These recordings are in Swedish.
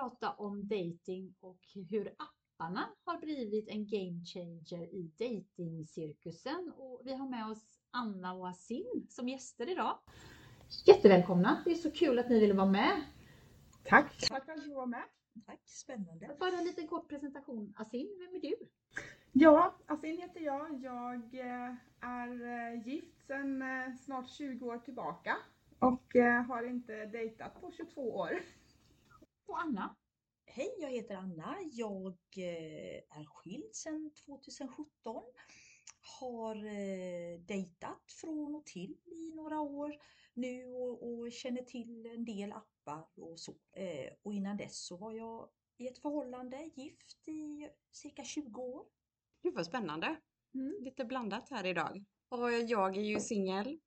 prata om dating och hur apparna har blivit en game changer i datingcirkusen. Och vi har med oss Anna och Asin som gäster idag. Jättevälkomna! Det är så kul att ni ville vara med. Tack! Tack för att du var med. Tack, spännande. Bara en liten kort presentation. Asin, vem är du? Ja, Asin heter jag. Jag eh, är eh, gift sedan eh, snart 20 år tillbaka och har inte dejtat på 22 år. Och Anna? Hej, jag heter Anna. Jag är skild sedan 2017. Har dejtat från och till i några år nu och, och känner till en del appar och så. Och innan dess så var jag i ett förhållande, gift i cirka 20 år. Gud vad spännande. Mm. Lite blandat här idag. Och jag är ju singel.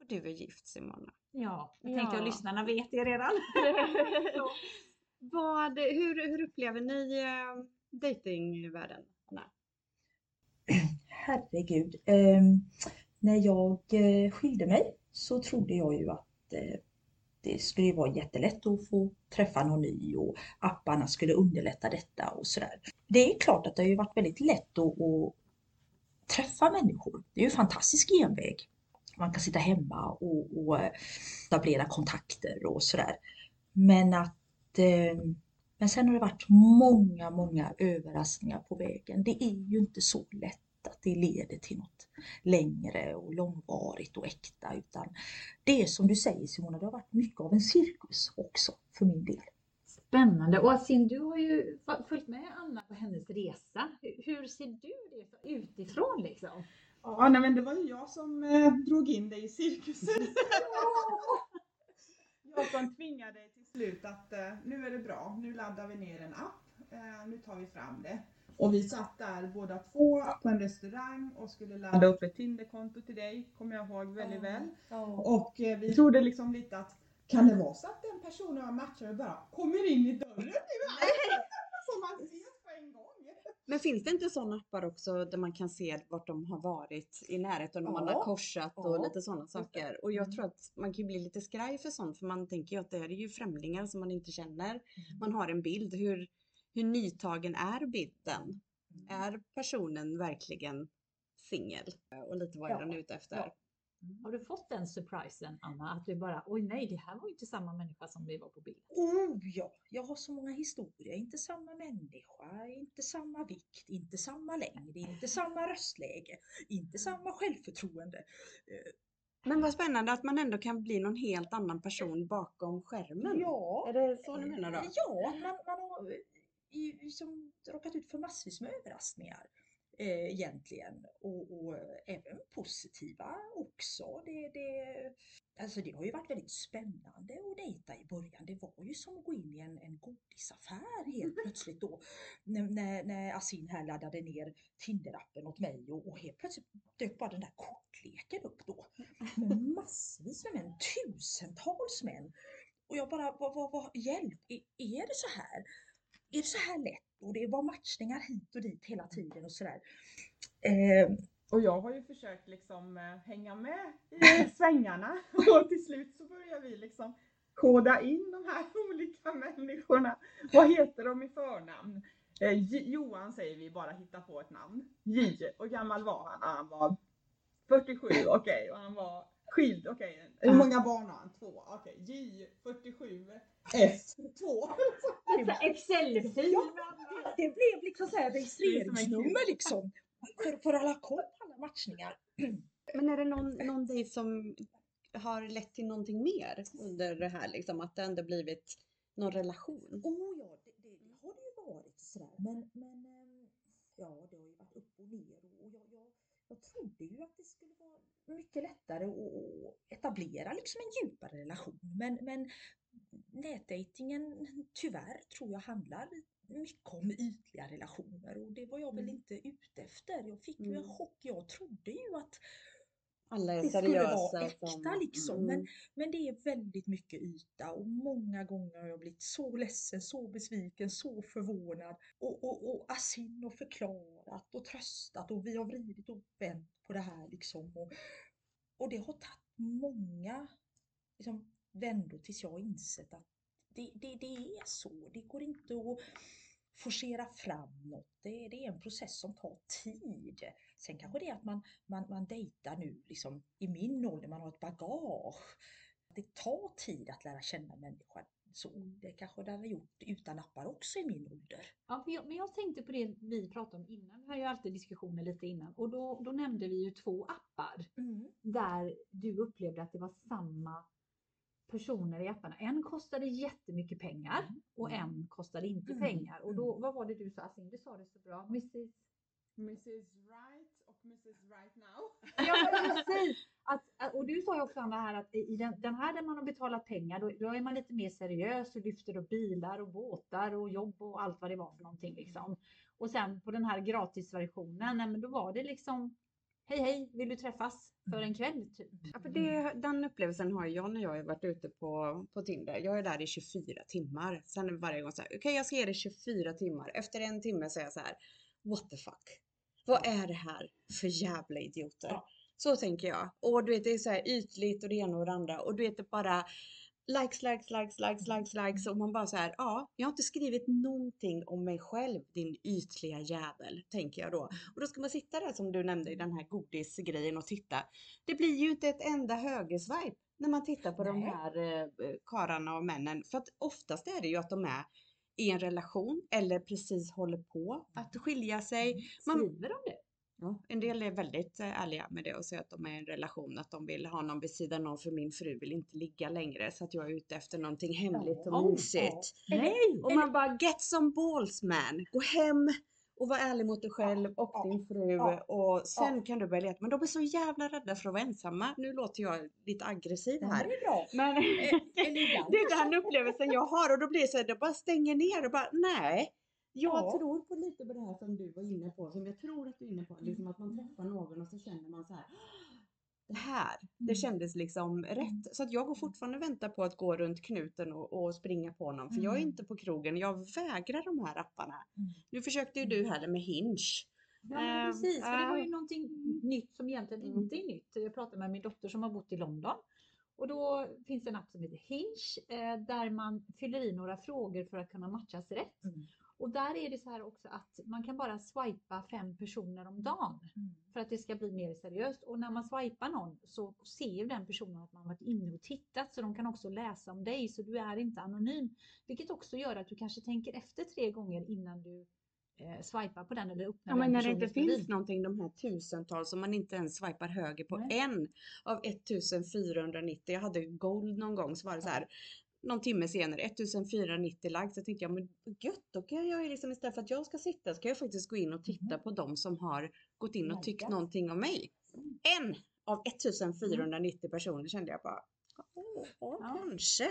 Och du är gift Simona. Ja, jag tänkte ja. att lyssnarna vet det redan. vad, hur, hur upplever ni eh, datingvärlden, Anna? Herregud. Eh, när jag eh, skilde mig så trodde jag ju att eh, det skulle vara jättelätt att få träffa någon ny och apparna skulle underlätta detta och sådär. Det är klart att det har ju varit väldigt lätt att, att träffa människor. Det är ju en fantastisk genväg. Man kan sitta hemma och, och etablera kontakter och sådär. Men att eh, men sen har det varit många, många överraskningar på vägen. Det är ju inte så lätt att det leder till något längre och långvarigt och äkta utan det är som du säger Simona, det har varit mycket av en cirkus också för min del. Spännande! Och Asin, du har ju följt med Anna på hennes resa. Hur ser du det utifrån liksom? Ja, nej, men det var ju jag som eh, drog in dig i cirkusen. jag som tvingade dig till slut att eh, nu är det bra, nu laddar vi ner en app, eh, nu tar vi fram det. Och vi satt där båda två på en restaurang och skulle ladda upp ett Tinderkonto till dig, kommer jag ihåg väldigt väl. Och eh, vi trodde liksom lite att kan det vara så att den personen jag matchar bara kommer in i dörren nu Så man ses på en gång. Men finns det inte sådana appar också där man kan se vart de har varit i närheten och ja. man har korsat och ja. lite sådana saker. Och jag mm. tror att man kan bli lite skraj för sånt för man tänker ju att det här är ju främlingar som man inte känner. Mm. Man har en bild. Hur, hur nytagen är bilden? Mm. Är personen verkligen singel? Och lite vad är ja. den ute efter? Ja. Har du fått den surprisen Anna? Att du bara, oj nej, det här var ju inte samma människa som vi var på bild. Oh ja, jag har så många historier. Inte samma människa, inte samma vikt, inte samma längd, inte samma röstläge, inte samma självförtroende. Eh, Men vad spännande att man ändå kan bli någon helt annan person bakom skärmen. Ja. Är det så du menar då? Ja, man, man har liksom råkat ut för massvis med överraskningar eh, egentligen och, och, även positiva också. Det, det, alltså det har ju varit väldigt spännande att dejta i början. Det var ju som att gå in i en, en godisaffär helt plötsligt då när, när, när Asin här laddade ner Tinder-appen åt mig och, och helt plötsligt dök bara den där kortleken upp då med massvis med män, tusentals män. Och jag bara, vad, vad, vad, hjälp, är, är det så här? är det så här lätt? Och det var matchningar hit och dit hela tiden och sådär. Eh, och jag har ju försökt liksom eh, hänga med i svängarna och till slut så börjar vi liksom koda in de här olika människorna. Vad heter de i förnamn? Eh, Johan säger vi bara hitta på ett namn. J. Och gammal var han? Han var 47, okej. Okay. Och han var skild, okej. Okay. Hur många barn har han? Två. Okej. Okay. J47 F2. Excel-fil. Ja, det blev liksom så här registreringsnummer liksom. För, för alla koll på alla matchningar. Men är det någon, någon dejt som har lett till någonting mer under det här liksom? Att det ändå blivit någon relation? Oh ja, det, det, det har det ju varit sådär. Men, men ehm, ja, det har ju varit upp och ner och jag, jag, jag trodde ju att det skulle vara mycket lättare att etablera liksom en djupare relation. Men, men nätdejtingen tyvärr tror jag handlar mycket om ytliga relationer och det var jag väl mm. inte ute efter. Jag fick ju en mm. chock. Jag trodde ju att alla är det skulle vara äkta som... liksom. Mm. Men, men det är väldigt mycket yta och många gånger har jag blivit så ledsen, så besviken, så förvånad. Och, och, och Asin och förklarat och tröstat och vi har vridit och vänt på det här liksom. Och, och det har tagit många liksom, vändor tills jag har insett att det, det, det är så. Det går inte att forcera fram något. Det, det är en process som tar tid. Sen kanske det är att man, man, man dejtar nu liksom i min ålder, man har ett bagage. Det tar tid att lära känna människan. Så det kanske det hade gjort utan appar också i min ålder. Ja, men jag, men jag tänkte på det vi pratade om innan. Vi har ju alltid diskussioner lite innan och då, då nämnde vi ju två appar där du upplevde att det var samma personer i apparna. En kostade jättemycket pengar Mm. och en kostade inte Mm. pengar. Och då, vad var det du sa Asin? Du sa det så bra. Mrs. Mrs och Mrs Right Now. Ja, precis. Att, och du sa ju också Anna här att i den, den här där man har betalat pengar, då, då är man lite mer seriös och lyfter upp bilar och båtar och jobb och allt vad det var för någonting liksom. Och sen på den här gratisversionen, nej, men då var det liksom Hej hej, vill du träffas för en kväll typ? Ja, för det, den upplevelsen har jag när jag har varit ute på, på Tinder. Jag är där i 24 timmar. Sen varje gång så här, okej jag ska ge det 24 timmar. Efter en timme säger jag så här, what the fuck? Vad är det här för jävla idioter? Ja. Så tänker jag. Och du vet det är så här ytligt och det ena och det andra. Och du vet det bara likes, likes, likes, likes, likes, likes. Och man bara så här, ja, jag har inte skrivit någonting om mig själv, din ytliga jävel, tänker jag då. Och då ska man sitta där som du nämnde i den här godisgrejen och titta. Det blir ju inte ett enda högerswipe när man tittar på de Nej. här eh, karlarna och männen. För att oftast är det ju att de är i en relation eller precis håller på att skilja sig. Man, Skriver de det? Ja, en del är väldigt eh, ärliga med det och säger att de är i en relation, att de vill ha någon vid sidan om för min fru vill inte ligga längre så att jag är ute efter någonting hemligt Ja, och mysigt. Nej! Och man bara get some balls man, gå hem och var ärlig mot dig själv och Ja, din fru ja, och sen kan du börja leta. Men de är så jävla rädda för att vara ensamma. Nu låter jag lite aggressiv Ja, här. det är bra. Men Eh, det är den upplevelsen jag har och då blir det så att jag bara stänger ner och bara nej. Jag Ja. tror på lite på det här som du var inne på, som jag tror att du är inne på, liksom att man träffar någon och så känner man så här. Det här, det Mm. kändes liksom rätt. Så att jag går fortfarande och väntar på att gå runt knuten och, och springa på någon. För jag är Mm. inte på krogen, jag vägrar de här apparna. Mm. Nu försökte ju du här med Hinge. Ja men Ehm, precis, för det var ju äh. någonting nytt som egentligen Mm. inte är nytt. Jag pratade med min dotter som har bott i London. Och då finns det en app som heter Hinge eh, där man fyller i några frågor för att kunna matchas rätt. Mm. Och där är det så här också att man kan bara swipa fem personer om dagen Mm. för att det ska bli mer seriöst. Och när man swipar någon så ser ju den personen att man varit inne och tittat så de kan också läsa om dig så du är inte anonym. Vilket också gör att du kanske tänker efter tre gånger innan du eh, swipar på den eller öppnar Ja men när det inte finns någonting, de här tusentals som man inte ens swipar höger på Nej. en av 1490. Jag hade gold någon gång så var det så här någon timme senare 1490 likes. Så tänkte jag men gött då kan jag ju liksom istället för att jag ska sitta så kan jag faktiskt gå in och titta på de som har gått in och tyckt Likat. någonting om mig. En av 1490 personer kände jag bara åh, ja, kanske.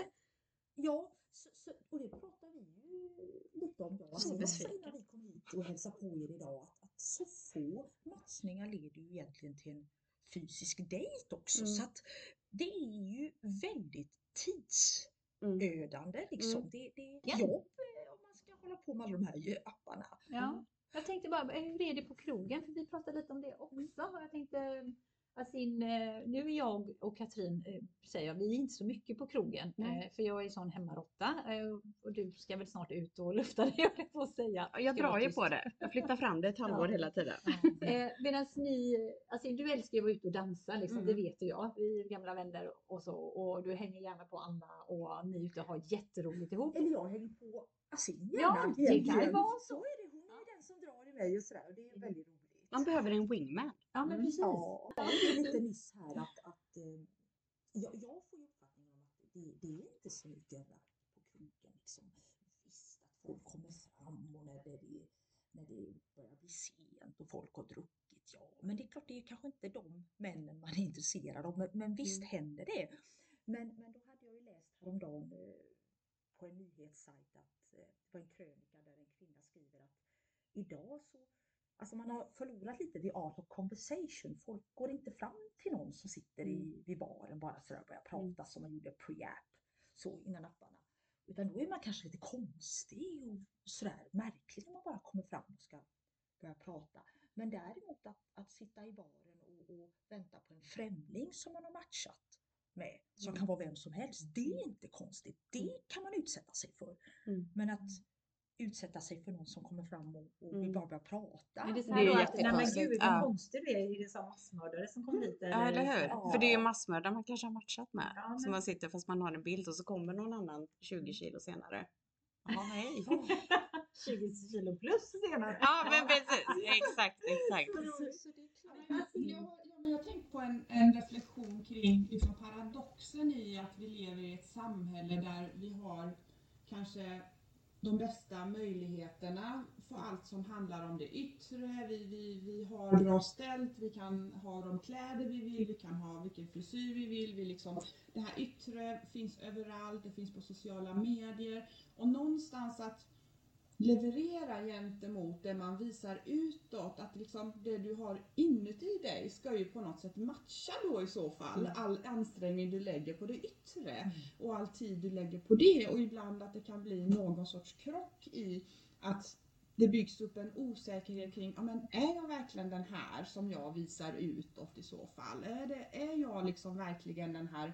Ja, så, så, och det pratar vi ju lite om. Så innan vi kom hit och hälsade på er idag. Att, att så få matchningar leder ju egentligen till en fysisk dejt också. Mm. Så att det är ju väldigt Mm. Tidsödande liksom. Mm. Det, det är jobb eh, om man ska hålla på med alla de här eh, apparna. Ja, jag tänkte bara, eh, hur är det på krogen? För vi pratade lite om det också. Jag tänkte, Asin, eh, nu är jag och Katrin, eh, säger jag, vi är inte så mycket på krogen. Nej. eh, För jag är sån hemmarotta och du ska väl snart ut och lufta dig, jag på säga. Ja, Jag drar ju på det. Jag flyttar fram det ett halvår Ja. hela tiden. Eh, Medan ni, alltså du älskar ju att vara ute och dansa, liksom, Mm. det vet jag. Vi är gamla vänner och så. Och du hänger gärna på Anna och ni är ute och har jätteroligt ihop. Eller jag hänger på Asin Ja, gärna, det kan vara så. Så är det. Hon är den som drar iväg och sådär. Och det är väldigt roligt. Man behöver en wingman. Ja, men Mm. precis. Ja, det är lite nyss här att, att eh, jag, jag får ju uppfattningen om att det, det är inte så mycket rapp på krogen. Liksom. Visst att folk kommer fram och när det, när det börjar bli sent och folk har druckit, ja. Men det är klart, det är ju kanske inte de männen man är intresserad av. Men, men visst Mm. händer det. Men, men då hade jag ju läst häromdagen eh, på en nyhetssajt att eh, det var en krönika där en kvinna skriver att idag så Alltså man har förlorat lite the art of conversation. Folk går inte fram till någon som sitter i, vid baren bara sådär och börjar prata som man gjorde pre-app så innan apparna. Utan då är man kanske lite konstig och sådär märklig när man bara kommer fram och ska börja prata. Men däremot att, att sitta i baren och, och vänta på en främling som man har matchat med som kan vara vem som helst. Det är inte konstigt. Det kan man utsätta sig för. Mm. Men att utsätta sig för någon som kommer fram och, och vill Mm. bara börja prata. Men det är så Det är att, nej men jättekonstigt, gud ja. vad konstig du är, är det som massmördare som kom hit? Ja, eller hur? Ja. För det är ju massmördare man kanske har matchat med. Ja, Som men- man sitter fast man har en bild och så kommer någon annan 20 kilo senare. Ja, nej. 20 kilo plus senare. Ja, men precis. Exakt, exakt. Så. Jag, ja, jag har tänkt på en, en reflektion kring liksom paradoxen i att vi lever i ett samhälle där vi har kanske de bästa möjligheterna för allt som handlar om det yttre. Vi, vi, vi har bra ställt, vi kan ha de kläder vi vill, vi kan ha vilken frisyr vi vill. Vi liksom, det här yttre finns överallt, det finns på sociala medier. Och någonstans att leverera gentemot det man visar utåt, att liksom det du har inuti dig ska ju på något sätt matcha då i så fall Mm. all ansträngning du lägger på det yttre Mm. och all tid du lägger på det och ibland att det kan bli någon sorts krock i att det byggs upp en osäkerhet kring, ja men är jag verkligen den här som jag visar utåt i så fall? Är, det, är jag liksom verkligen den här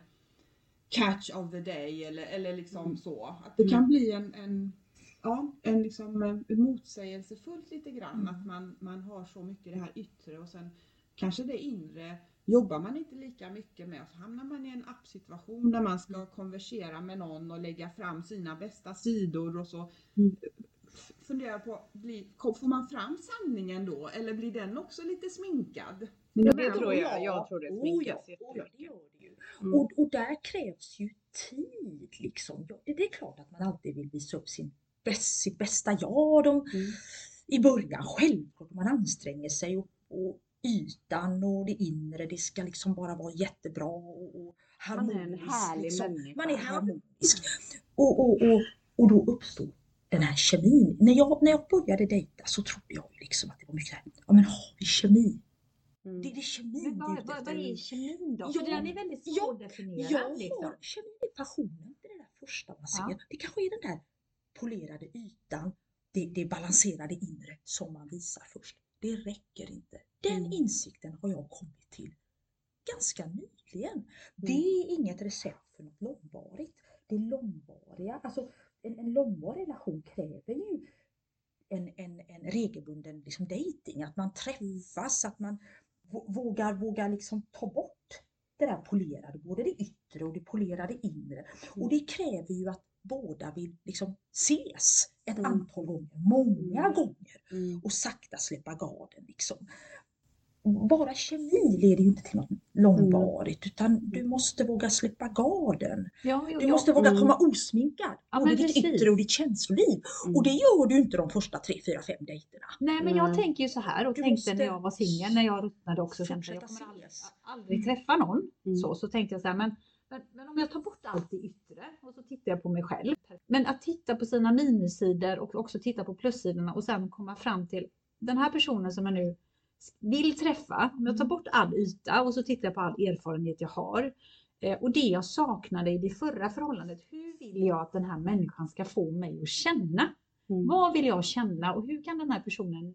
catch of the day eller, eller liksom Mm. så? Att det kan bli en, en ja, en liksom eh, motsägelsefullt lite grann Mm. att man, man har så mycket det här yttre och sen kanske det inre jobbar man inte lika mycket med och så hamnar man i en appsituation där man ska konversera med någon och lägga fram sina bästa sidor och så Mm. f- fundera på, blir, kom- får man fram sanningen då eller blir den också lite sminkad? Ja, Men- det tror jag. Jag tror det Oh sminkas oh ja, jättemycket. Mm. Och, och där krävs ju tid liksom. Det är klart att man alltid vill visa upp sin bäst, sitt bästa jag de, Mm. i början. Självklart, man anstränger sig och, och ytan och det inre, det ska liksom bara vara jättebra och, och Man är en härlig liksom. människa. Man är harmonisk. Och, och, och, och då uppstår den här kemin. När jag, när jag började dejta så trodde jag liksom att det var mycket här, ja men har vi kemi? Mm. Det, det är kemin Men vad, vad, vad är kemin då? Ja, den är väldigt ja, svårdefinierad. Jag liksom. har, kemin är passionen, det är det där första man ser. Ja. Det kanske är den där polerade ytan, det, det balanserade inre som man visar först. Det räcker inte. Den Mm. insikten har jag kommit till ganska nyligen. Mm. Det är inget recept för något långvarigt. Det långvariga, alltså en, en långvarig relation kräver ju en, en, en regelbunden liksom dating, att man träffas, att man vå- vågar, vågar liksom ta bort det där polerade, både det yttre och det polerade inre. Och det kräver ju att båda vill liksom ses ett Mm. antal gånger, många Mm. gånger Mm. och sakta släppa garden liksom. Bara kemi leder ju inte till något långvarigt utan du måste våga släppa garden. Ja, jo, Du ja. måste våga Mm. komma osminkad. Ja, både ditt precis. yttre och ditt känsloliv. Mm. Och det gör du inte de första tre, fyra, fem dejterna. Nej men jag tänker ju så här och Du tänkte när jag var singel, när jag ruttnade också, jag, kommer aldrig, aldrig träffa någon. Mm. Så, så tänkte jag så här, men, men, men om jag tar bort allt det yttre och så tittar jag på mig själv. Men att titta på sina minussidor och också titta på plussidorna och sen komma fram till den här personen som jag nu vill träffa. Om jag tar bort all yta och så tittar jag på all erfarenhet jag har. Eh, och det jag saknade i det förra förhållandet. Hur vill jag att den här människan ska få mig att känna? Mm. Vad vill jag känna och hur kan den här personen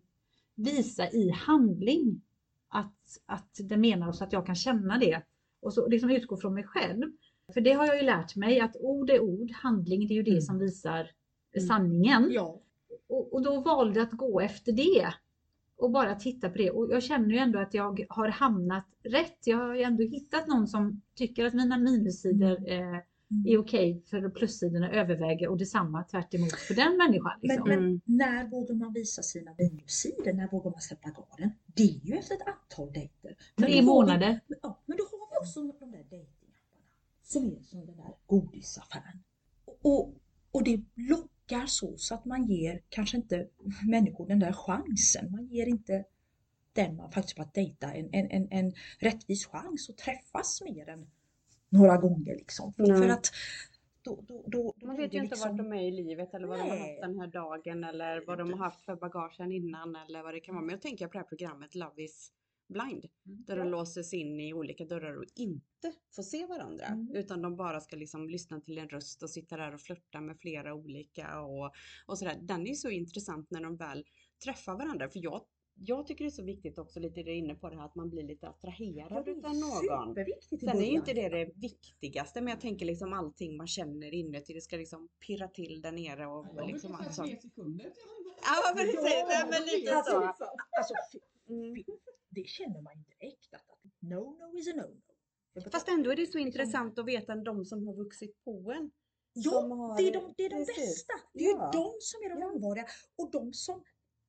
visa i handling att, att den menar så att jag kan känna det och så liksom utgå från mig själv. För det har jag ju lärt mig att ord är ord, handling det är ju det Mm. som visar Mm. sanningen. Ja. Och, och då valde jag att gå efter det och bara titta på det. Och jag känner ju ändå att jag har hamnat rätt. Jag har ju ändå hittat någon som tycker att mina minussidor eh, är okej för plussidorna överväger och detsamma tvärt emot för den människan. Liksom. Men, men Mm. när vågar man visa sina minussidor? När vågar man släppa garden? Det är ju efter ett antal dejter. Tre har vi- månader. Ja, men då har vi också de där dejtingapparna som är som den där godisaffären. Och, och det lockar så, så att man ger kanske inte människor den där chansen. Man ger inte den man faktiskt bara dejta en, en, en, en rättvis chans att träffas mer än några gånger liksom. För, Nej. för att då, då, då, Man vet ju inte liksom- vart de är i livet eller vad de har Nej. haft den här dagen eller vad de har haft för bagagen innan eller vad det kan vara. Men jag tänker på det här programmet Love is blind. Där de låses in i olika dörrar och inte får se varandra. Mm. Utan de bara ska liksom lyssna till en röst och sitta där och flirta med flera olika och, och sådär. Den är så intressant när de väl träffar varandra. För jag jag tycker det är så viktigt också lite det inne på det här att man blir lite attraherad Ja, utav är någon. Sen är ju inte det det viktigaste men jag tänker liksom allting man känner inuti det ska liksom pirra till där nere och Jag liksom brukar allt säga sånt. tre sekunder. Ja precis, men lite så. alltså, Mm. det känner man ju direkt att att no-no is a no-no. Fast ändå är det så intressant att veta de som har vuxit på en. Ja, det är de, det är de bästa. Det är Ja. ju de som är de Ja. långvariga. Och de som,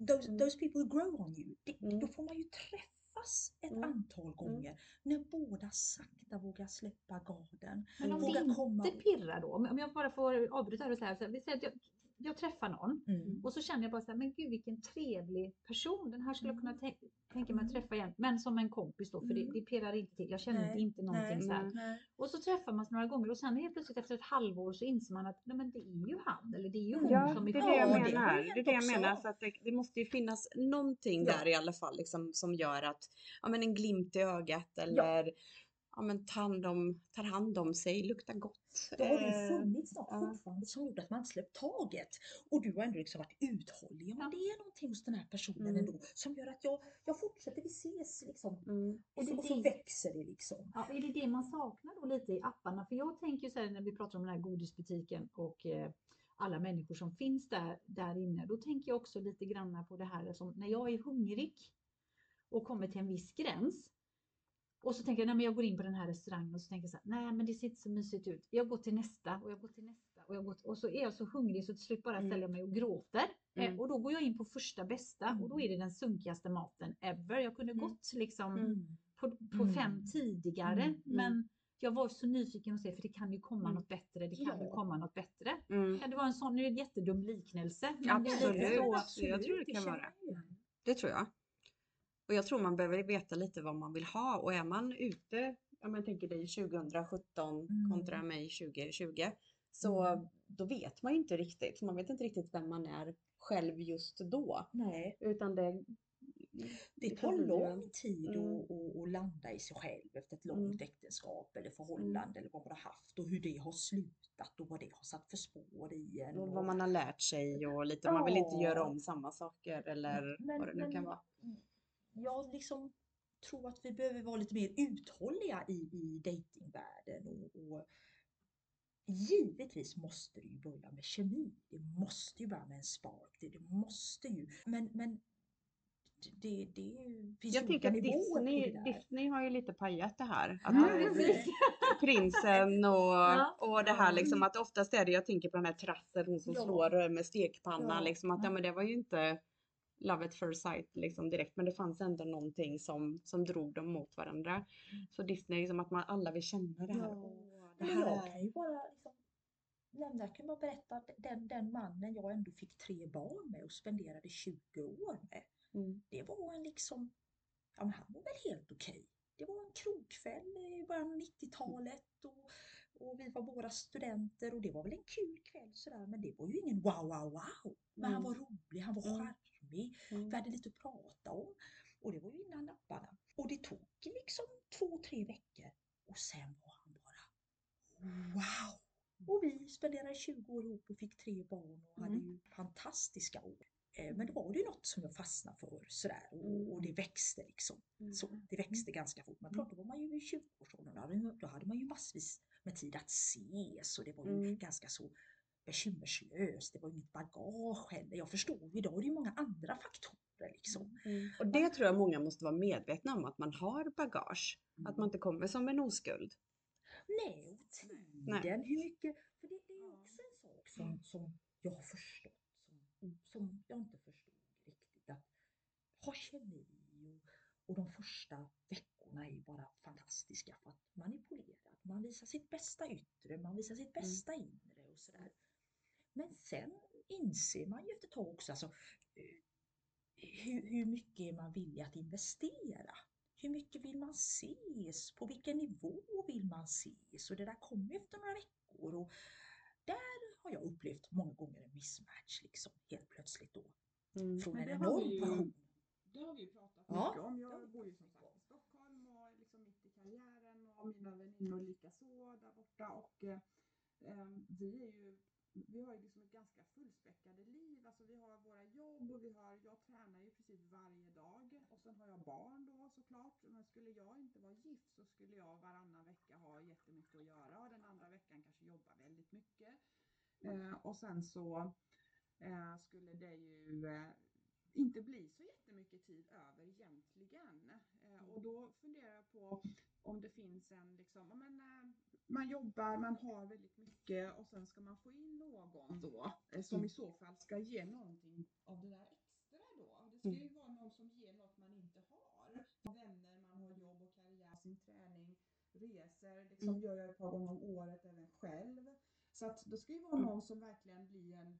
those, Mm. those people who grow on you, det, Mm. då får man ju träffas ett Mm. antal gånger. När båda sakta vågar släppa garden. Men om det komma inte pirrar då, om jag bara får avbryta här och säga så här, vi säger att jag, jag träffar någon Mm. och så känner jag bara så här, men gud vilken trevlig person, den här skulle jag kunna Mm. tänka, tänka mig att Mm. träffa igen, men som en kompis då, för det, Mm. det pirrar inte till, jag känner Nej, inte någonting nej, så här. Nej. Och så träffar man sig några gånger och sen helt plötsligt efter ett halvår så inser man att nej men det är ju han eller det är ju hon Ja, som det är är det jag Ja, det har menar. Det är det jag menar. Så att det, det måste ju finnas någonting Ja. där i alla fall liksom, som gör att ja, men en glimt i ögat eller ja. Men tar, hand om, tar hand om sig, luktar gott. Då har det Eh, ju funnits något ja. fortfarande som gjorde att man inte släppt taget. Och du har ändå liksom varit uthållig. Ja, men Ja. det är någonting hos den här personen Mm. ändå som gör att jag, jag fortsätter, vi ses liksom. Mm. Och, så, och så växer det liksom. Ja, är det det man saknar då lite i apparna? För jag tänker så här när vi pratar om den här godisbutiken och eh, alla människor som finns där, där inne. Då tänker jag också lite grann på det här som när jag är hungrig och kommer till en viss gräns. Och så tänker jag, nej men jag går in på den här restaurangen och så tänker jag så här, nej men det ser inte så mysigt ut. Jag går till nästa och jag går till nästa och, jag går till, och så är jag så hungrig så till slut bara Mm. jag mig och gråter. Eh, Mm. och då går jag in på första bästa och då är det den sunkigaste maten ever. Jag kunde Mm. gått liksom Mm. på, på Mm. fem tidigare. Mm, Men jag var så nyfiken att se för det kan ju komma Mm. något bättre. Det kan ju Ja. komma något bättre. Mm. Kan det vara en sån, nu är det en jättedum liknelse. Men det är Absolut. så. Absolut. jag tror det kan känner vara. Det tror jag. Och jag tror man behöver veta lite vad man vill ha och är man ute, om jag tänker dig 2017 Mm. kontra mig 2020, så Mm. då vet man ju inte riktigt. Man vet inte riktigt vem man är själv just då. Nej, Utan det, det tar lång tid Mm. att, att, landa i sig själv efter ett långt äktenskap eller förhållande eller vad man har haft och hur det har slutat och vad det har satt för spår i en. och vad man har lärt sig och lite, man vill inte Ja. göra om samma saker eller Men- vad det nu men- kan vara. Jag liksom tror att vi behöver vara lite mer uthålliga i, i datingvärlden och, och givetvis måste det ju börja med kemi. Det måste ju börja med en spark. Det, det måste ju. Men, men det, det finns Jag olika att Disney, har ju lite pajat det här. Att precis. prinsen och, Ja. och det här liksom att oftast är det, jag tänker på den här trassen, hon som Ja. slår med stekpanna Ja. liksom att ja men det var ju inte love at first sight liksom direkt men det fanns ändå någonting som, som drog dem mot varandra. Så Disney liksom att man alla vill känna det här. Ja. Det Men jag här. kan ju bara liksom, nämna, jag kan bara berätta att den, den mannen jag ändå fick tre barn med och spenderade 20 år med. Mm. det var en liksom, ja men han var väl helt okej. Det var en krogkväll i början av 90-talet och, och vi var båda studenter och det var väl en kul kväll sådär men det var ju ingen wow wow wow. Men han Mm. var rolig, han var Mm. Charmig, Mm. vi hade lite att prata om. Och det var ju innan lapparna. Och det tog liksom två, tre veckor och sen var han bara wow. Och vi spenderade 20 år ihop och fick tre barn och hade Mm. ju fantastiska år. Eh, Men då var det ju något som jag fastnade för sådär och, och det växte liksom. Mm. Så, det växte ganska fort. Men klart, då var man ju i 20-årsåldern. Då hade, ju- då hade man ju massvis med tid att ses och det var ju Mm. ganska så bekymmerslöst. Det var inget bagage heller. Jag förstår ju, idag är det ju många andra faktorer liksom. Mm. Och det tror jag många måste vara medvetna om att man har bagage. Mm. Att man inte kommer som en oskuld. Nej, och tiden, hur mycket, för det, det är också en sak som, som jag har förstått, som, som jag inte förstod riktigt, att ha kemi och, och de första veckorna är bara fantastiska för att man är polerad, man visar sitt bästa yttre, man visar sitt bästa inre och sådär. Men sen inser man ju efter ett tag också, alltså, eh, hur, hur mycket är man villig att investera? Hur mycket vill man ses? På vilken nivå vill man ses? Och det där kommer ju efter några veckor. Och där har jag upplevt många gånger en mismatch liksom, helt plötsligt då. Mm. Från Men en det har vi enorm passion. Det har vi ju pratat Ja. mycket om. Jag bor ju som sagt i Stockholm och liksom mitt i karriären och mina väninnor lika så där borta. Och eh, eh, vi är ju vi har ju liksom ett ganska fullspäckade liv. Alltså vi har våra jobb och vi har, jag tränar ju precis varje dag och sen har jag barn då såklart. Men skulle jag inte vara gift så skulle jag varannan vecka ha jättemycket att göra och den andra veckan kanske jobba väldigt mycket. Eh, och sen så eh, skulle det ju eh, inte bli så jättemycket tid över egentligen. Eh, och då funderar jag på om det finns en, liksom, men, eh, man jobbar, man har väldigt mycket och sen ska man få in någon då eh, som i så fall ska ge någonting av det där extra då. Det ska ju vara någon som ger något man inte har. Vänner, man har jobb och karriär, sin träning, resor, liksom gör jag ett par gånger om året även själv. Så att det ska ju vara någon som verkligen blir en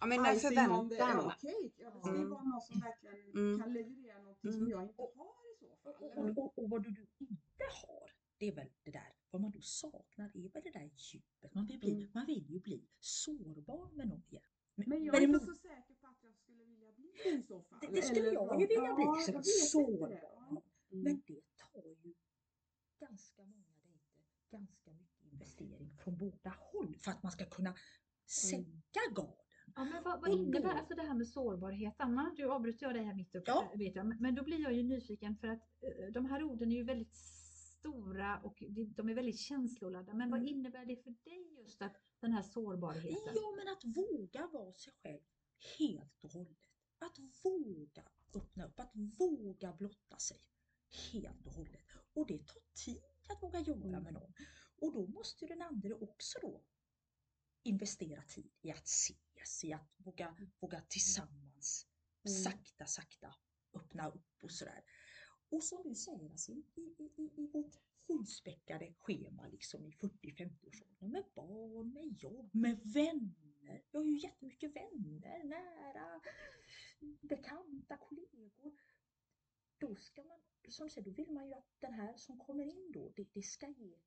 Ja men den förväntan. cake. Ja, det ska ju Mm. vara någon som verkligen Mm. kan leverera någonting som Mm. jag inte har i så fall. Och, och, och vad du, du inte har, det är väl det där, vad man då saknar är väl det där djupet. Man vill, bli, Mm. man vill ju bli sårbar med någon igen. Men jag är inte så säker på att jag skulle vilja bli det i så fall. det, det skulle Eller jag ju vilja bli, Ja, liksom, sårbar. någon. Men det tar ju ganska många dejter, ganska mycket investering från båda håll för att man ska kunna sänka garden. Ja, men vad, vad innebär då- alltså det här med sårbarhet? Anna, du avbryter jag dig här mitt uppe, Ja. vet jag. Men, men då blir jag ju nyfiken för att eh, de här orden är ju väldigt stora och de- är väldigt känsloladdade. Men vad Mm. innebär det för dig just att den här sårbarheten? Ja, men att våga vara sig själv helt och hållet. Att våga öppna upp, att våga blotta sig helt och hållet. Och det tar tid att våga göra Mm. med någon. Och då måste ju den andra också då investera tid i att ses, i att våga, våga tillsammans Mm. sakta, sakta öppna upp och sådär. Och som du säger, alltså, i, i, i, i vårt fullspäckade schema liksom i 40-50-årsåldern med barn, med jobb, med vänner. Jag har ju jättemycket vänner, nära bekanta, kollegor. Då ska man, som säger, då vill man ju att den här som kommer in då, det, det ska ge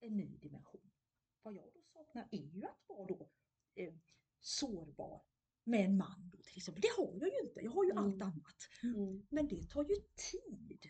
en ny dimension. Vad jag då saknar är ju att vara då eh, sårbar med en man då till exempel. Det har jag ju inte, jag har ju Mm. allt annat. Mm. Men det tar ju tid.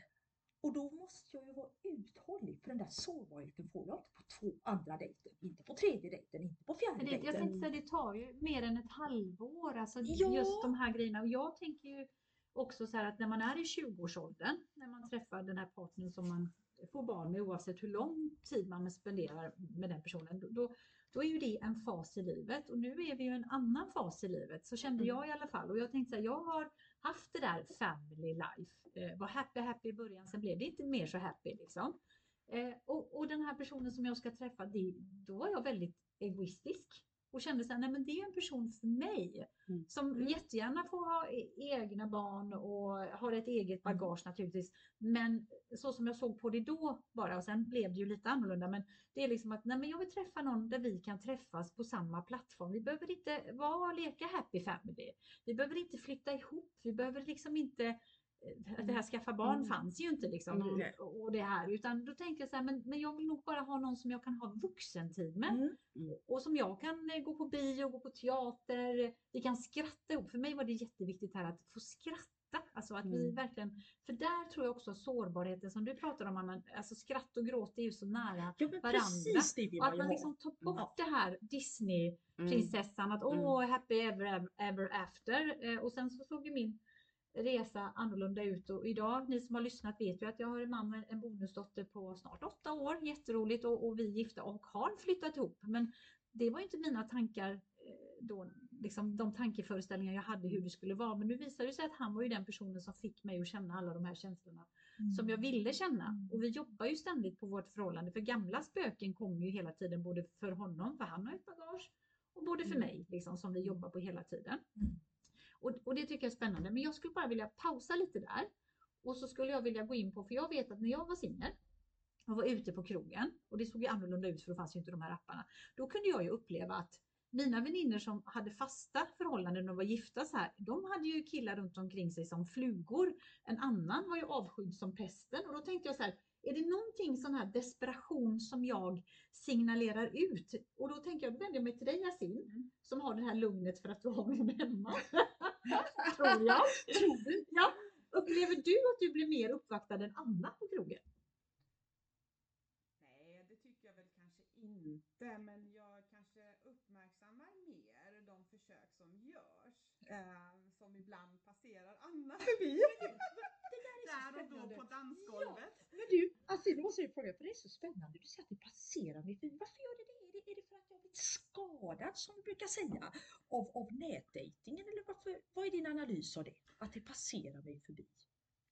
Och då måste jag ju vara uthållig för den där sårbarheten får jag inte på två andra dejten, inte på tredje dejten, inte på fjärde det, jag dejten. tänkte säga, det tar ju mer än ett halvår, alltså Ja. just de här grejerna. Och jag tänker ju också så här att när man är i 20-årsåldern, när man träffar den här partnern som man får barn med, oavsett hur lång tid man spenderar med den personen, då- då, är ju det en fas i livet. Och nu är vi ju en annan fas i livet, så kände Mm. jag i alla fall. Och jag tänkte så här, jag har haft det där family life, eh, var happy happy i början, sen blev det inte mer så happy liksom. Eh, och, och den här personen som jag ska träffa, det, då var jag väldigt egoistisk. Och kände så här, nej men det är en person för mig. Mm. Som jättegärna får ha e- egna barn och har ett eget Mm. bagage naturligtvis. Men så som jag såg på det då bara, och sen blev det ju lite annorlunda. Men det är liksom att nej men jag vill träffa någon där vi kan träffas på samma plattform. Vi behöver inte vara leka happy family. Vi behöver inte flytta ihop. Vi behöver liksom inte att det här skaffa barn Mm. fanns ju inte liksom. Mm. Och det här, utan då tänker jag så här, men, men jag vill nog bara ha någon som jag kan ha vuxentid med. Mm. Och som jag kan eh, gå på bio, gå på teater, vi kan skratta ihop. För mig var det jätteviktigt här att få skratta. Alltså att vi Mm. verkligen, för där tror jag också sårbarheten som du pratar om Anna, alltså skratt och gråt är ju så nära. Ja varandra. precis det vill Och att man liksom tar bort Ja. det här Disney-prinsessan, att åh, happy ever, ever, ever after. Eh, Och sen så såg ju min resa annorlunda ut och idag, ni som har lyssnat vet ju att jag har en man med en bonusdotter på snart åtta år, jätteroligt och, och vi är gifta och har flyttat ihop. Men det var ju inte mina tankar eh, då, liksom de tankeföreställningar jag hade hur det skulle vara. Men nu visar det sig att han var ju den personen som fick mig att känna alla de här känslorna Mm. som jag ville känna. Och vi jobbar ju ständigt på vårt förhållande för gamla spöken kommer ju hela tiden både för honom, för han har ett bagage, och både för Mm. mig liksom, som vi jobbar på hela tiden. Mm. Och, och det tycker jag är spännande. Men jag skulle bara vilja pausa lite där. Och så skulle jag vilja gå in på, för jag vet att när jag var singel och var ute på krogen, och det såg ju annorlunda ut för då fanns ju inte de här apparna. Då kunde jag ju uppleva att mina vänner som hade fasta förhållanden och var gifta så här, de hade ju killar runt omkring sig som flugor. En annan var ju avskydd som pesten och då tänkte jag så här, är det någonting sån här desperation som jag signalerar ut? Och då tänker jag, då vänder jag mig till dig Yasin, som har det här lugnet för att du har någon hemma. Tror jag. Tror du? Ja. Upplever du att du blir mer uppvaktad än Anna på krogen? Nej, det tycker jag väl kanske inte, men jag kanske uppmärksammar mer de försök som görs, eh, som ibland passerar Anna förbi. Där och då på dansgolvet. Men du, alltså nu måste jag fråga, för det är så spännande. Du säger att det passerar mig förbi. Varför gör det det? Är det, är det för att jag har blivit skadad, som du brukar säga, av, av nätdejtingen? Eller varför, vad är din analys av det? Att det passerar mig förbi?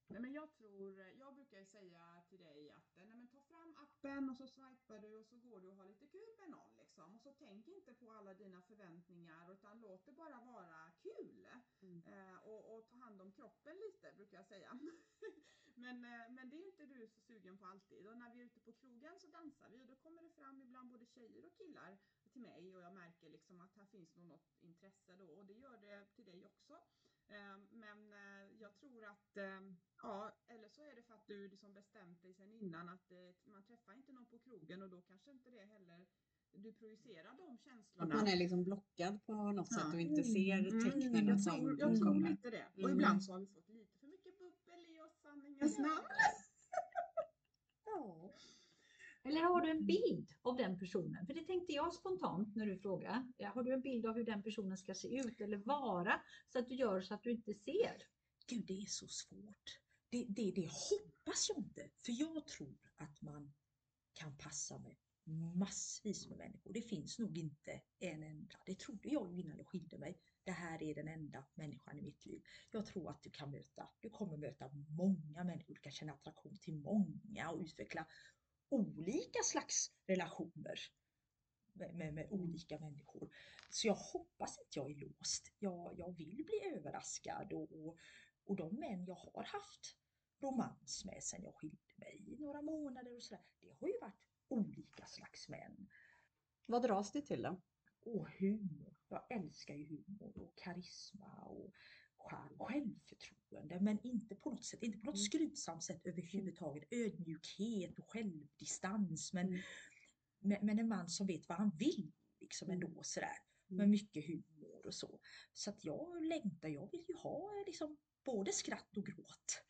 Nej, men jag tror, jag brukar ju säga till dig att nej, men ta fram appen och så swipar du och så går du och har lite kul med någon liksom. Och så tänk inte på alla dina förväntningar utan låt det bara vara kul. Mm. Eh, och, och ta hand om kroppen lite brukar jag säga. men, eh, men det är inte du så sugen på alltid. Och när vi är ute på krogen så dansar vi och då kommer det fram ibland både tjejer och killar till mig och jag märker liksom att här finns nog något intresse då och det gör det till dig också. Eh, Men eh, jag tror att, eh, ja, eller så är det för att du liksom bestämt dig sedan innan att eh, man träffar inte någon på krogen och då kanske inte det heller, du projicerar de Att känslorna. man är liksom blockad på något Ja. sätt och inte ser Mm, tecknen jag som tror, jag tror kommer. lite det. Och Mm. ibland så har vi fått lite för mycket bubbel i oss, sanningens namn. Eller har du en bild av den personen? För det tänkte jag spontant när du frågade. Har du en bild av hur den personen ska se ut eller vara? Så att du gör så att du inte ser. Gud, det är så svårt. Det, det, det hoppas jag inte, för jag tror att man kan passa med massvis med människor. Det finns nog inte en enda. Det trodde jag ju innan jag skilde mig. Det här är den enda människan i mitt liv. Jag tror att du kan möta, du kommer möta många människor, du kan känna attraktion till många och utveckla olika slags relationer med, med, med olika människor. Så jag hoppas att jag är låst. Jag, jag vill bli överraskad och, och, de män jag har haft romans med sen jag skilde mig i några månader och sådär, det har ju varit olika slags män. Vad dras det till då? Och humor. Jag älskar ju humor och karisma och charm, självförtroende, men inte på något sätt, inte på något skrytsamt sätt överhuvudtaget. Ödmjukhet och självdistans, men, Mm. men, men en man som vet vad han vill liksom ändå sådär. Med Mm. mycket humor och så. Så att jag längtar, jag vill ju ha liksom både skratt och gråt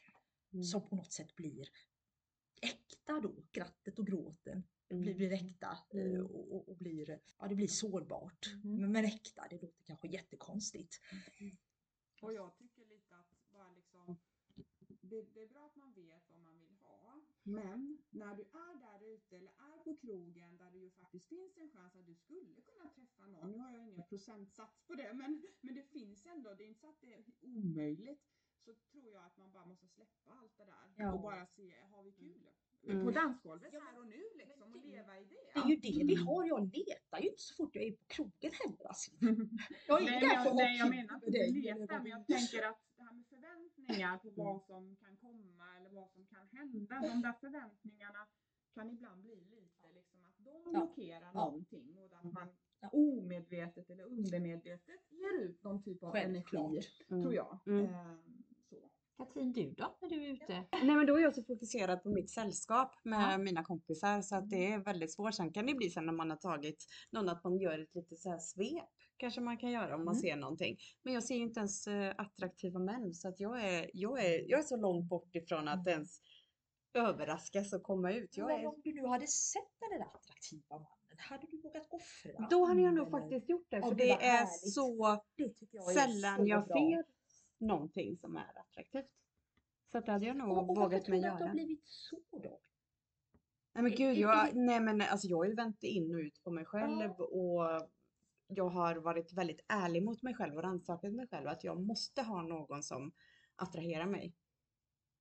Mm. som på något sätt blir äkta då. Skrattet och gråten Mm. blir, blir äkta eh, Mm. och, och, och blir, ja det blir sårbart. Mm. Men, men äkta, det låter kanske jättekonstigt. Och jag tycker lite att bara liksom det, det är bra att man vet vad man vill ha. Men när du är där ute eller är på krogen där det ju faktiskt finns en chans att du skulle kunna träffa någon. Nu har jag ingen procentsats på det men, men det finns ändå, det är inte så att det är omöjligt. Så tror jag att man bara måste släppa allt det där Ja. och bara se, har vi kul? Mm. På dansgolvet Ja, här och nu liksom och det- leva i det. Det är ju det vi har. Jag letar ju inte så fort jag är på krogen heller. Alltså. Jag är Nej, där för nej, jag menar inte leta, men jag tänker att det här med förväntningar på vad som kan komma eller vad som kan hända, de där förväntningarna kan ibland bli lite liksom att de blockerar Ja. någonting och att man Ja. omedvetet eller undermedvetet ger ut någon typ av Självklart. energi, Mm. tror jag. Mm. Katrin, du då när du är ute? Nej men då är jag så fokuserad på mitt sällskap med Ja. mina kompisar så att det är väldigt svårt. Sen kan det bli sen när man har tagit någon att man gör ett litet så här svep. Kanske man kan göra om man Mm. ser någonting. Men jag ser ju inte ens eh, attraktiva män så att jag är, jag är, jag är så långt bort ifrån att ens överraskas och komma ut. Jag Men är, om du nu hade sett den där attraktiva mannen, hade du vågat offra? då hade jag nog faktiskt gjort det för det det är härligt. så Det jag sällan så jag ser någonting som är attraktivt. Så det hade jag nog Och, och varför vågat tror mig du att det har göra. blivit så då? Nej men gud, jag, nej men alltså jag har ju vänt in och ut på mig själv Ja. och jag har varit väldigt ärlig mot mig själv och rannsakat mig själv att jag måste ha någon som attraherar mig.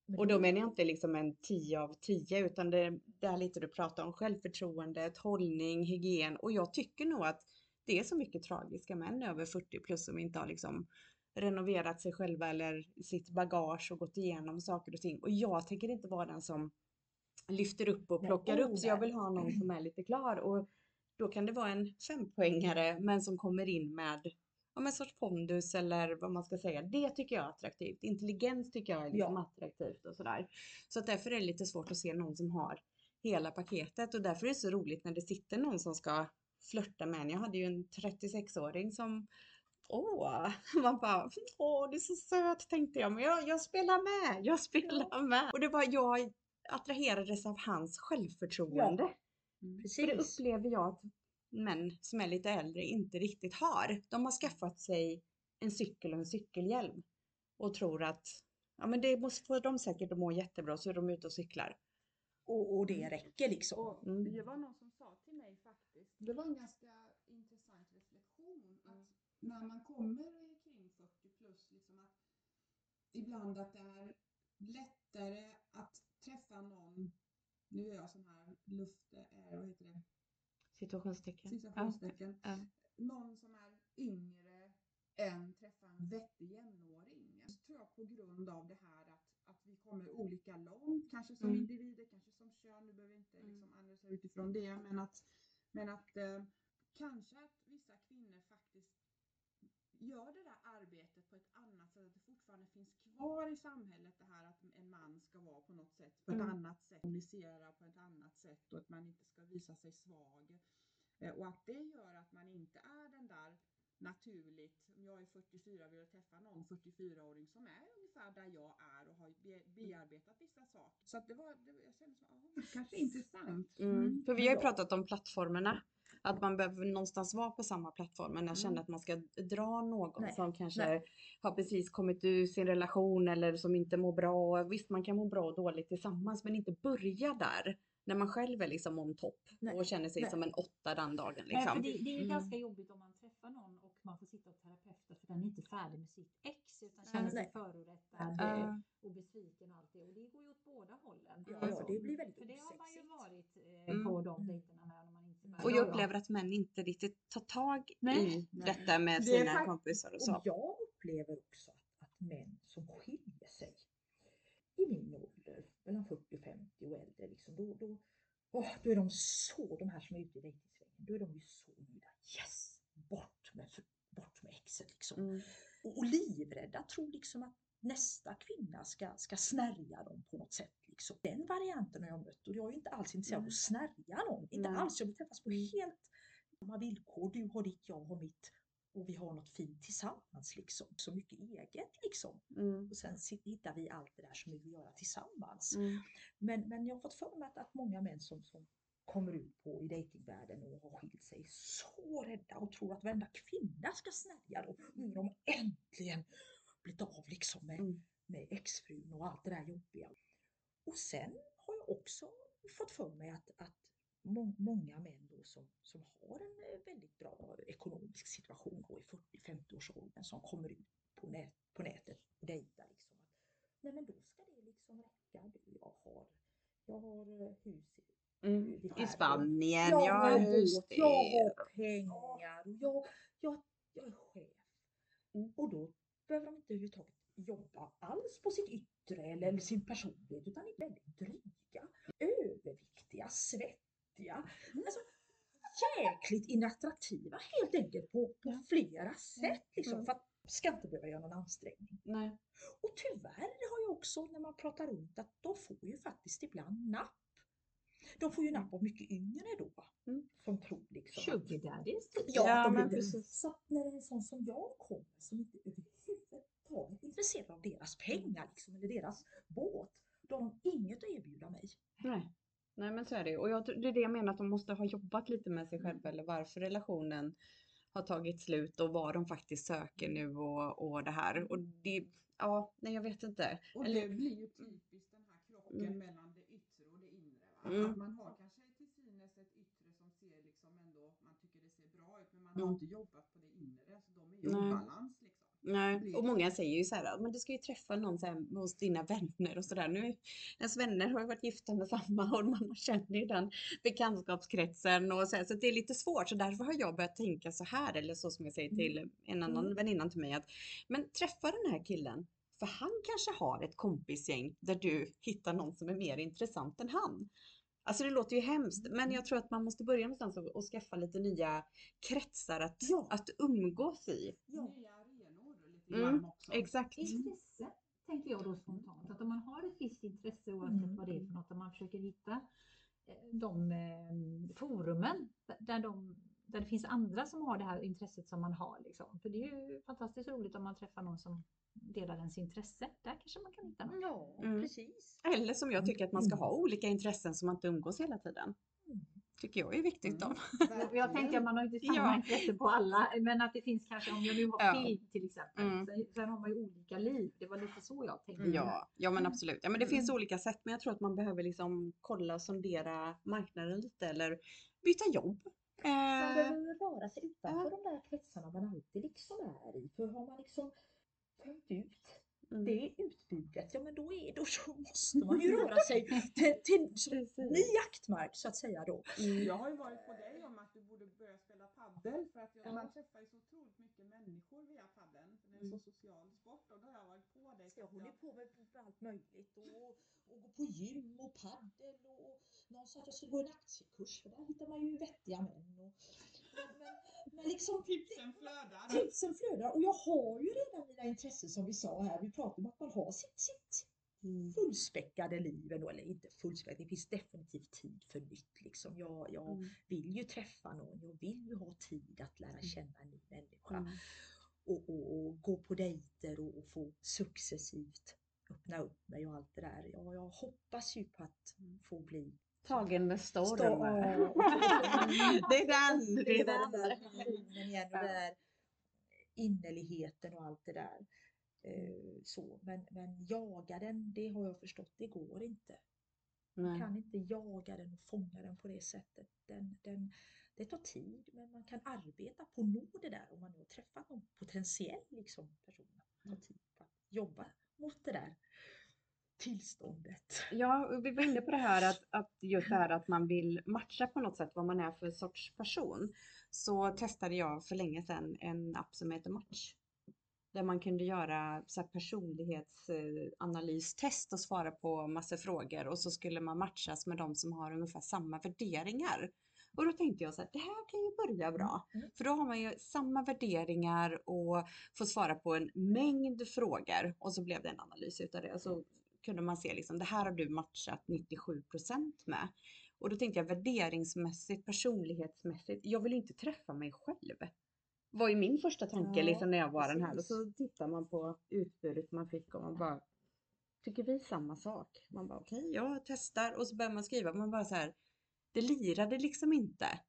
Men Och då menar jag inte liksom en 10 av 10 utan det, det är lite du pratar om självförtroendet, hållning, hygien och jag tycker nog att det är så mycket tragiska män över 40 plus som inte har liksom renoverat sig själva eller sitt bagage och gått igenom saker och ting. Och jag tänker inte vara den som lyfter upp och plockar upp så jag vill ha någon som är lite klar och då kan det vara en fempoängare men som kommer in med ja, en sorts pondus eller vad man ska säga. Det tycker jag är attraktivt. Intelligens tycker jag är liksom attraktivt och sådär. Så att därför är det lite svårt att se någon som har hela paketet och därför är det så roligt när det sitter någon som ska flörta med en. Jag hade ju en 36-åring som Åh, man bara, åh du är så söt tänkte jag, men jag, jag spelar med, jag spelar med. Och det var, jag attraherades av hans självförtroende. För det Precis. upplever jag att män som är lite äldre inte riktigt har. De har skaffat sig en cykel och en cykelhjälm och tror att ja, men det måste få dem säkert att må jättebra så är de ute och cyklar. Och, och det räcker liksom. Och Mm. det var någon som sa till mig faktiskt, det var en ganska när man kommer kring 40 plus, liksom att ibland att det är lättare att träffa någon, nu är jag sån här luft, är, vad heter det, Situationstecken. citationstecken, Ja. någon som är yngre än träffa en vettig jämnåring. Så tror jag på grund av det här att, att vi kommer olika långt, kanske som Mm. individer, kanske som kön, nu behöver vi inte Mm. liksom analysera utifrån det, men att, men att eh, kanske att vissa kvinnor faktiskt gör det där arbetet på ett annat sätt, att det fortfarande finns kvar i samhället det här att en man ska vara på något sätt, på ett Mm. annat sätt, kommunicera på ett annat sätt och att man inte ska visa sig svag. Eh, Och att det gör att man inte är den där naturligt, om jag är 44 och vill träffa någon 44-åring som är ungefär där jag är och har be, bearbetat vissa saker. Så att det var, det, jag kände så, aha, det kanske är intressant. Mm. För vi har ju jag- pratat om plattformarna. Att man behöver någonstans vara på samma plattform. Men jag känner att man ska dra någon Nej, som kanske nej. har precis kommit ur sin relation eller som inte mår bra. Visst, man kan må bra och dåligt tillsammans men inte börja där. När man själv är liksom on topp Nej, och känner sig nej. som en åtta den dagen. Nej, Liksom. det, det är ju Mm. ganska jobbigt om man träffar någon och man får sitta och terapeuta för den är inte färdig med sitt ex utan känner sig Nej. förorättad Ja. och besviken och allt det. Och det går ju åt båda hållen. Ja, Alltså, det blir väldigt För det har man ju varit eh, Mm. på de Mm. dejterna Och ja, jag ja. upplever att män inte riktigt tar tag Nej. i detta med Det sina kompisar och Och så. jag upplever också att, att män som skiljer sig i min ålder, mellan 40 och 50 och äldre, liksom, då, då, åh, då är de så, de här som är ute i dejtingsvängen, då är de ju så nöjda. Yes! Bort med, bort med exet liksom. Mm. Och, och livrädda, tror liksom att nästa kvinna ska, ska snärja dem på något sätt. Liksom. Den varianten har jag mött och jag är inte alls intresserad av att snärja någon. Inte alls, jag vill träffas på helt samma villkor. Du har ditt, jag har mitt och vi har något fint tillsammans liksom. Så mycket eget liksom. Mm. Och sen hittar vi allt det där som vi vill göra tillsammans. Mm. Men, men jag har fått för mig att, att många män som, som kommer ut på i dejtingvärlden och har skilt sig är så rädda och tror att varenda kvinna ska snärja dem. Nu har de äntligen blivit av liksom med, Mm. med exfrun och allt det där jobbiga. Och sen har jag också fått för mig att, att må, många män då som, som har en eh, väldigt bra ekonomisk situation då i 40-50-årsåldern som kommer ut på, nät, på nätet och dejtar liksom. Att, nej men då ska det liksom räcka. Du, jag har, jag har eh, hus i Mm. i. Spanien, Jag ja har båt, jag har pengar och jag, jag, jag är chef. Mm. Och då behöver de inte överhuvudtaget jobba alls på sitt yttre eller, sin personlighet utan är väldigt dryga, överviktiga, svettiga. Alltså, jäkligt inattraktiva helt enkelt på, på Ja. flera sätt. Liksom, Mm. för att ska inte behöva göra någon ansträngning. Nej. Och tyvärr har jag också när man pratar runt att de får ju faktiskt ibland napp. De får ju napp av mycket yngre då. Mm. Som tror liksom att- Sugar daddies. typ. Ja, Ja, men precis. Så när det är en sån som jag kommer som inte överhuvudtaget intresserad av deras pengar liksom, eller deras båt, då har de inget att erbjuda mig. Nej. Nej men så är det. Och jag, det är det jag menar att de måste ha jobbat lite med sig själva eller varför relationen har tagit slut och vad de faktiskt söker nu och, och det här. Och det, ja, nej jag vet inte. Och Eller- det blir ju typiskt den här krocken Mm. mellan det yttre och det inre. Mm. Att man har kanske till synes ett yttre som ser liksom ändå, man tycker det ser bra ut, men man Mm. har inte jobbat på det inre. Så de är ju i Nej. Nej, och många säger ju så här, men du ska ju träffa någon så här hos dina vänner och sådär. Nu, ens vänner har ju varit gifta med samma och man känner ju den bekantskapskretsen och så, här, så det är lite svårt. Så därför har jag börjat tänka så här, eller så som jag säger till en annan Mm. väninna till mig, att men träffa den här killen, för han kanske har ett kompisgäng där du hittar någon som är mer intressant än han. Alltså det låter ju hemskt, men jag tror att man måste börja någonstans och, och skaffa lite nya kretsar att, Ja. att umgås i. Ja. Lite Mm, grann också. Exakt. Intresse tänker jag då spontant. Att om man har ett visst intresse oavsett Mm. vad det är för något, att man försöker hitta eh, de eh, forumen där, de, där det finns andra som har det här intresset som man har. Liksom. För det är ju fantastiskt roligt om man träffar någon som delar ens intresse. Där kanske man kan hitta något. Ja, Mm. precis. Eller som jag tycker att man ska ha olika intressen som man inte umgås hela tiden. Mm. tycker jag är viktigt då. Mm, Jag tänker att man har inte samma Ja. intresse på alla, men att det finns kanske, om jag nu har Ja. film till exempel, Mm. sen, sen har man ju olika liv. Det var lite så jag tänkte. Ja, ja men absolut. Ja, men det finns Mm. olika sätt men jag tror att man behöver liksom kolla och sondera marknaden lite eller byta jobb. Man Eh, behöver röra sig utanför de där kretsarna man alltid liksom är i. För har man liksom tömt ut mm. det utbudet, ja men då, är, då så måste man ju röra sig till, till så- ny jaktmark så att säga då. Mm. Jag har ju varit på dig om att du borde börja spela paddel för att jag, man träffar ju så otroligt mycket människor via paddeln. För det är en så social sport och då har jag varit på dig. Så jag håller att på med allt möjligt och, och gå på gym och paddel och någon sa att jag skulle gå en aktiekurs för där hittar man ju vettiga män. Och, men, men, liksom Tipsen flödar. tipsen flödar och jag har ju redan mina intressen som vi sa här. Vi pratade om att man har sitt, sitt Mm. fullspäckade liv ändå, eller inte fullspäckat, det finns definitivt tid för nytt liksom. Jag, jag Mm. vill ju träffa någon, jag vill ju ha tid att lära känna en ny människa Mm. och, och, och gå på dejter och, och få successivt öppna upp mig och allt det där. Ja, jag hoppas ju på att få bli Tagen med storm. Det är den. Det är den där den. passionen igen och där innerligheten och allt det där. Eh, Så, men, men jaga den, det har jag förstått, det går inte. Man Nej. kan inte jaga den och fånga den på det sättet. Den, den, det tar tid, men man kan arbeta på att nå det där om man nu har träffat någon potentiell liksom, person. Det tar tid på att jobba mot det där tillståndet. Ja, vi var inne på det här att, att just det här att man vill matcha på något sätt vad man är för sorts person. Så testade jag för länge sedan en app som heter Match. Där man kunde göra så personlighetsanalystest och svara på massa frågor och så skulle man matchas med de som har ungefär samma värderingar. Och då tänkte jag så här, det här kan ju börja bra. Mm. För då har man ju samma värderingar och får svara på en mängd frågor och så blev det en analys utav det. Så kunde man se liksom, det här har du matchat 97% med. Och då tänkte jag värderingsmässigt, personlighetsmässigt, jag vill inte träffa mig själv. Var ju min första tanke Ja, liksom när jag var den här. Och precis. så tittar man på utbudet man fick och man bara, tycker vi samma sak? Man bara okej, jag testar och så börjar man skriva. Man bara så här, det lirade liksom inte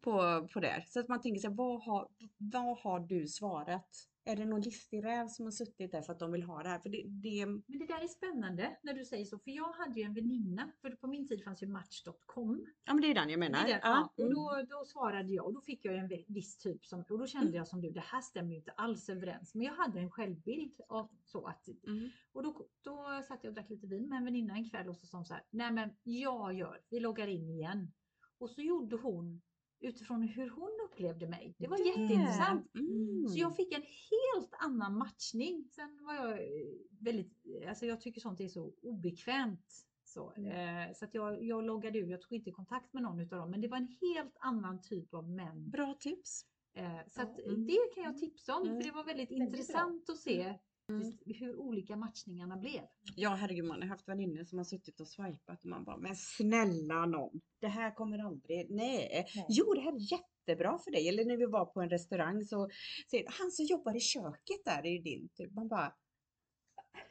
på, på det. Så att man tänker sig, vad har, vad har du svarat? Är det någon listig räv som har suttit där för att de vill ha det här? För det, det Men det där är spännande när du säger så, för jag hade ju en väninna, för på min tid fanns ju Match.com. ja men det är den jag menar. den, ja, och mm. då, då svarade jag och då fick jag en vi- viss typ som, och då kände jag som du, det här stämmer ju inte alls överens. Men jag hade en självbild av så att, Mm. och då, då satt jag och drack lite vin med en väninna en kväll och så sa hon så här, nej men jag gör, vi loggar in igen. Och så gjorde hon utifrån hur hon upplevde mig. Det var Det. jätteintressant. Mm. Så jag fick en helt annan matchning. Sen var jag eh, väldigt, alltså jag tycker sånt är så obekvämt. Så, eh, så att jag, jag loggade ur, jag tog inte kontakt med någon utav dem, men det var en helt annan typ av män. Bra tips. Eh, så att Mm. det kan jag tipsa om, Mm. för det var väldigt Väldigt intressant att se Mm. hur olika matchningarna blev. Ja herregud man har haft vänner som har suttit och swipat och man bara men snälla någon. Det här kommer aldrig, nej. Nej. Jo det här är jättebra för dig. Eller när vi var på en restaurang så säger han som jobbar i köket där är ju din typ. Man bara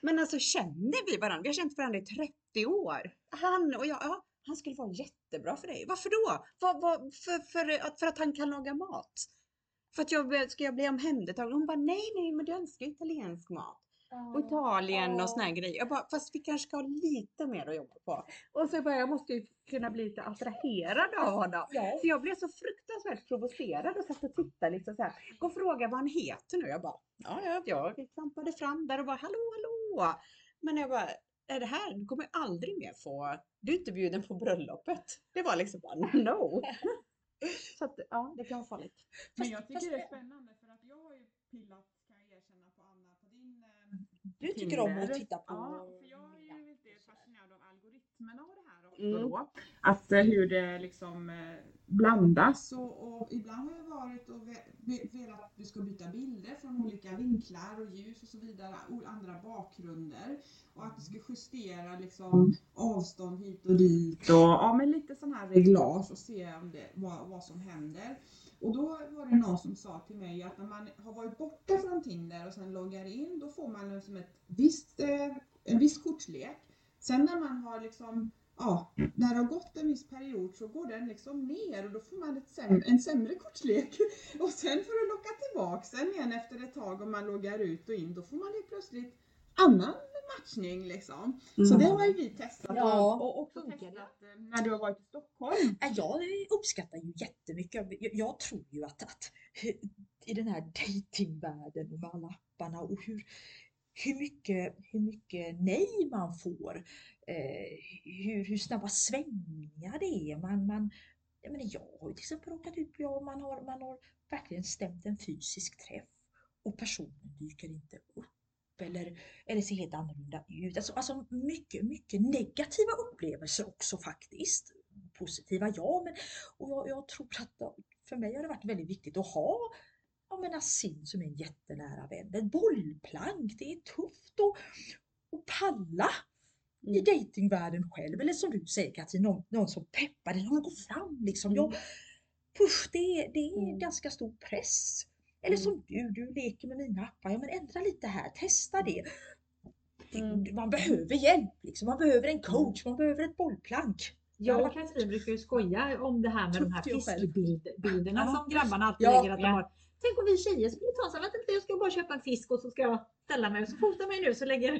men alltså känner vi varandra? Vi har känt varandra i 30 år. Han och jag, ja, han skulle vara jättebra för dig. Varför då? Vad, vad, för, för, att, för att han kan laga mat? För att jag, ska jag bli omhändertagen? Hon bara, nej, nej, men du önskar ju italiensk mat. Och Italien och såna här grejer. Jag bara, fast vi kanske ska ha lite mer att jobba på. Och så bara, jag måste ju kunna bli lite attraherad av honom. Ja. Så jag blev så fruktansvärt provocerad och satt och tittade liksom så här. Gå och fråga vad han heter nu. Jag bara, ja, ja, jag klampade fram där och bara, hallå, hallå. Men jag bara, är det här, du kommer aldrig mer få, du är inte bjuden på bröllopet. Det var liksom bara, no. Så att, ja, det kan vara farligt. Men jag tycker det är spännande för att jag har ju pillat, kan jag erkänna, på Anna, på din eh, Du tycker om att titta på... Ja, för jag är ju lite fascinerad av algoritmerna och Mm. då. Att eh, hur det liksom eh, blandas och, och ibland har jag varit och ve- ve- velat att du ska byta bilder från olika vinklar och ljus och så vidare, andra bakgrunder. Och att du ska justera liksom avstånd hit och dit och ja, men lite sån här reglage och se om det, vad, vad som händer. Och då var det någon som sa till mig att när man har varit borta från Tinder och sen loggar in, då får man liksom ett visst, eh, en viss kortlek. Sen när man har liksom ja, när det har gått en viss period så går den liksom ner och då får man ett sämre, en sämre kortlek. Och sen för att locka tillbaks den igen efter ett tag om man loggar ut och in, då får man helt plötsligt annan matchning liksom. Så Mm. det har ju vi testat Ja. och också testat när du har varit i Stockholm. Ja, Jag uppskattar ju jättemycket. Jag, jag tror ju att, att i den här datingvärlden och med alla apparna och hur, hur, mycket, hur mycket nej man får. Eh, hur, hur snabba svängningar det är. Man, man, jag, menar, jag har ju till exempel råkat ut på, man har, man har verkligen stämt en fysisk träff och personen dyker inte upp. Eller, eller ser helt annorlunda ut. Alltså, alltså mycket, mycket negativa upplevelser också faktiskt. Positiva ja, men och jag, jag tror att för mig har det varit väldigt viktigt att ha jag menar Nassim som är en jättenära vän. Ett bollplank, det är tufft att palla i Mm. dejtingvärlden själv. Eller som du säger Katrin, någon, någon som peppar dig, någon går fram liksom. Jag, push, det, är- det är Mm. ganska stor press. Eller som du, du leker med mina appar. Ja men ändra lite här, testa det. Mm. Man behöver hjälp, liksom. man behöver en coach, man behöver ett bollplank. Jag och Katrin brukar ju skoja om det här med de här fiskbilderna Ja. som grabbarna alltid Ja, lägger att de ja. har. Tänk om vi tjejer skulle ta så här, vänta lite, jag ska bara köpa en fisk och så ska jag ställa mig och så fota mig nu så lägger,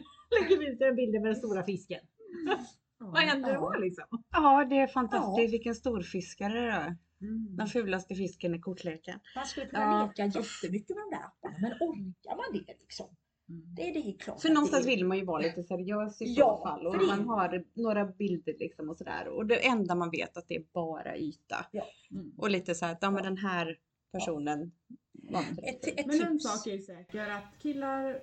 lägger vi ut den bilden med den stora fisken. Vad händer då Ja. liksom? Ja, det är fantastiskt. Ja. Vilken storfiskare det är. Mm. Den fulaste fisken i kortleken. Man skulle kunna Ja. leka jättemycket med de där apparna, men orkar man det liksom? Mm. Det, det är klart För någonstans det är... vill man ju vara lite seriös i Ja, så fall. Och det- man har några bilder liksom och sådär. Och det enda man vet att det är bara yta. Mm. Och lite så här att ja, men den här personen inte Ett, ett Men en sak är ju säker att killar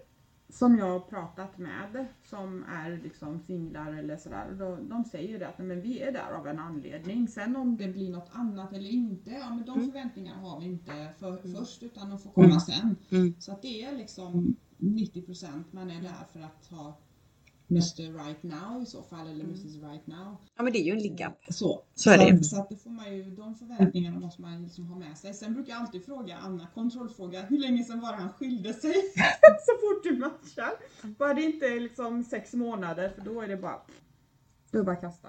som jag har pratat med som är liksom singlar eller sådär, då, de säger ju det att "Nej, men vi är där av en anledning. Sen om det blir något annat eller inte, ja men de Mm. förväntningarna har vi inte för, Mm. först utan de får komma sen. Mm. Så att det är liksom 90% man är där för att ha Mr Right Now i så fall eller Mm. Mrs Right Now. Ja men det är ju en ligga. Så, Så är det. Så att det får man ju, de förväntningarna måste man liksom ha med sig. Sen brukar jag alltid fråga Anna, kontrollfråga, hur länge sedan var det han skilde sig? så fort du matchar. Bara det inte är liksom sex månader för då är det bara, det bara kasta.